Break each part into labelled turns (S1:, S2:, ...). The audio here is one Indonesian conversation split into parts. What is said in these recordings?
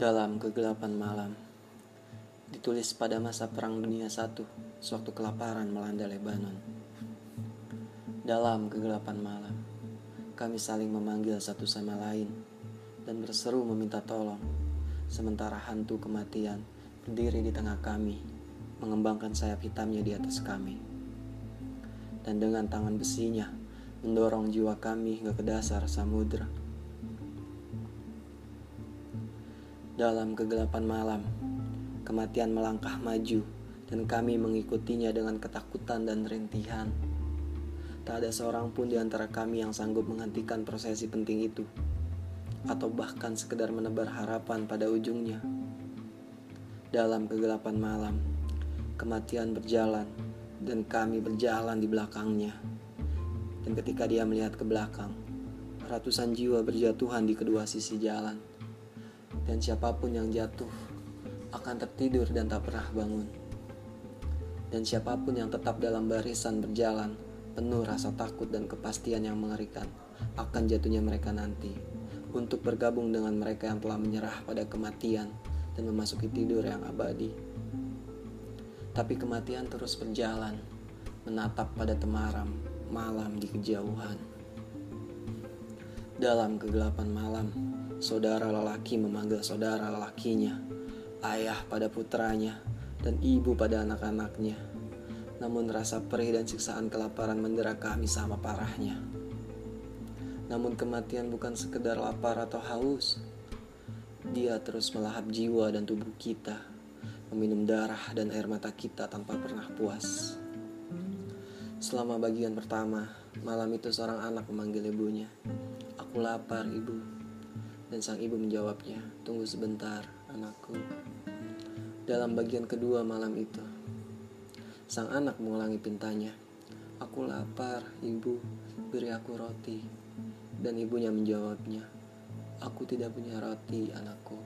S1: Dalam kegelapan malam, ditulis pada masa Perang Dunia I, sewaktu kelaparan melanda Lebanon. Dalam kegelapan malam, kami saling memanggil satu sama lain dan berseru meminta tolong, sementara hantu kematian berdiri di tengah kami, mengembangkan sayap hitamnya di atas kami. Dan dengan tangan besinya, mendorong jiwa kami hingga ke dasar samudera. Dalam kegelapan malam, kematian melangkah maju dan kami mengikutinya dengan ketakutan dan rintihan. Tak ada seorang pun di antara kami yang sanggup menghentikan prosesi penting itu, atau bahkan sekedar menebar harapan pada ujungnya. Dalam kegelapan malam, kematian berjalan dan kami berjalan di belakangnya. Dan ketika dia melihat ke belakang, ratusan jiwa berjatuhan di kedua sisi jalan dan siapa pun yang jatuh akan tertidur dan tak pernah bangun. Dan siapa pun yang tetap dalam barisan berjalan, penuh rasa takut dan kepastian yang mengerikan, akan jatuhnya mereka nanti untuk bergabung dengan mereka yang telah menyerah pada kematian dan memasuki tidur yang abadi. Tapi kematian terus berjalan, menatap pada temaram malam di kejauhan. Dalam kegelapan malam, saudara lelaki memanggil saudara lelakinya, ayah pada putranya, dan ibu pada anak-anaknya. Namun rasa perih dan siksaan kelaparan mendera kami sama parahnya. Namun kematian bukan sekedar lapar atau haus. Dia terus melahap jiwa dan tubuh kita, meminum darah dan air mata kita tanpa pernah puas. Selama bagian pertama, malam itu seorang anak memanggil ibunya. Aku lapar, ibu. Dan sang ibu menjawabnya, tunggu sebentar anakku. Dalam bagian kedua malam itu, sang anak mengulangi pintanya. Aku lapar, ibu, beri aku roti. Dan ibunya menjawabnya, aku tidak punya roti, anakku.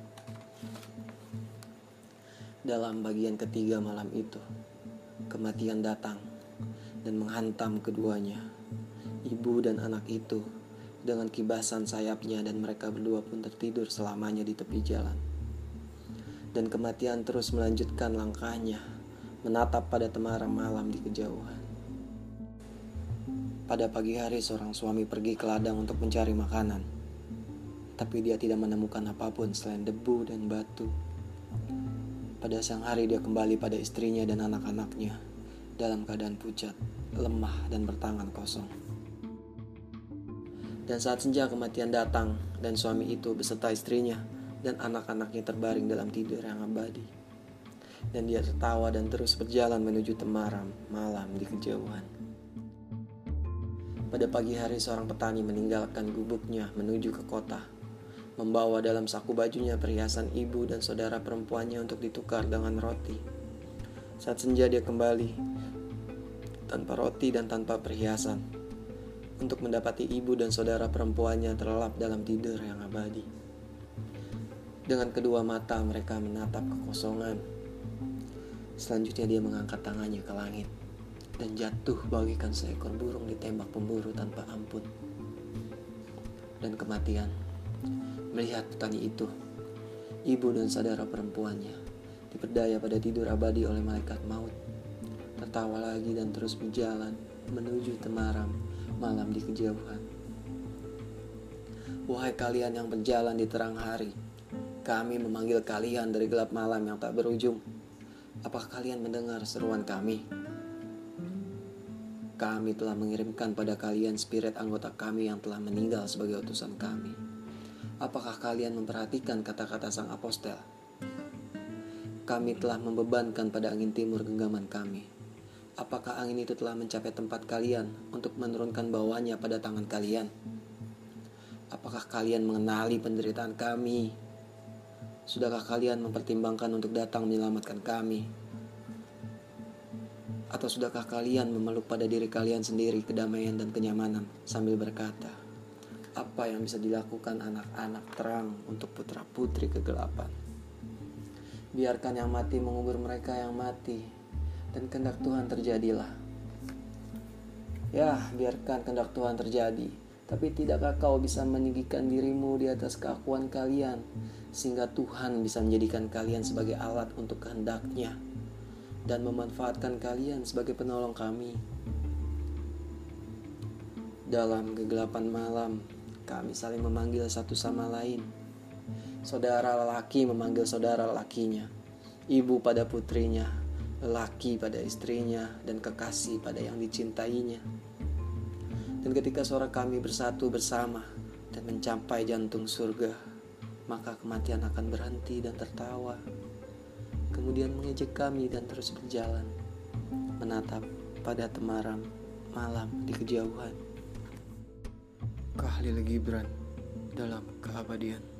S1: Dalam bagian ketiga malam itu, kematian datang dan menghantam keduanya. Ibu dan anak itu dengan kibasan sayapnya dan mereka berdua pun tertidur selamanya di tepi jalan. Dan kematian terus melanjutkan langkahnya, menatap pada temaram malam di kejauhan. Pada pagi hari seorang suami pergi ke ladang untuk mencari makanan. Tapi dia tidak menemukan apa pun selain debu dan batu. Pada siang hari dia kembali pada istrinya dan anak-anaknya dalam keadaan pucat, lemah dan bertangan kosong. Dan saat senja kematian datang dan suami itu beserta istrinya dan anak-anaknya terbaring dalam tidur yang abadi. Dan dia tertawa dan terus berjalan menuju temaram malam di kejauhan. Pada pagi hari seorang petani meninggalkan gubuknya menuju ke kota. Membawa dalam saku bajunya perhiasan ibu dan saudara perempuannya untuk ditukar dengan roti. Saat senja dia kembali tanpa roti dan tanpa perhiasan untuk mendapati ibu dan saudara perempuannya terlelap dalam tidur yang abadi. Dengan kedua mata mereka menatap kekosongan. Selanjutnya dia mengangkat tangannya ke langit dan jatuh bagikan seekor burung ditembak pemburu tanpa ampun. Dan kematian melihat petani itu, ibu dan saudara perempuannya diperdaya pada tidur abadi oleh malaikat maut. Tertawa lagi dan terus berjalan menuju temaram malam di kejauhan. Wahai kalian yang berjalan di terang hari, kami memanggil kalian dari gelap malam yang tak berujung. Apakah kalian mendengar seruan kami? Kami telah mengirimkan pada kalian spirit anggota kami yang telah meninggal sebagai utusan kami. Apakah kalian memperhatikan kata-kata sang apostel? Kami telah membebankan pada angin timur genggaman kami Apakah angin itu telah mencapai tempat kalian untuk menurunkan bawahnya pada tangan kalian? Apakah kalian mengenali penderitaan kami? Sudahkah kalian mempertimbangkan untuk datang menyelamatkan kami? Atau sudahkah kalian memeluk pada diri kalian sendiri kedamaian dan kenyamanan sambil berkata, apa yang bisa dilakukan anak-anak terang untuk putra-putri kegelapan? Biarkan yang mati mengubur mereka yang mati, dan kehendak Tuhan terjadilah. Ya, biarkan kehendak Tuhan terjadi, Tapi tidakkah kau bisa meninggikan dirimu di atas keakuan kalian Sehingga Tuhan bisa menjadikan kalian sebagai alat untuk kehendaknya Dan memanfaatkan kalian sebagai penolong kami? Dalam kegelapan malam kami saling memanggil satu sama lain. Saudara lelaki memanggil saudara lelakinya Ibu pada putrinya Lelaki pada istrinya Dan kekasih pada yang dicintainya dan ketika suara kami bersatu bersama dan mencapai jantung surga, maka kematian akan berhenti dan tertawa. Kemudian mengejek kami dan terus berjalan, menatap pada temaram malam di kejauhan. Kahlil Gibran dalam keabadian.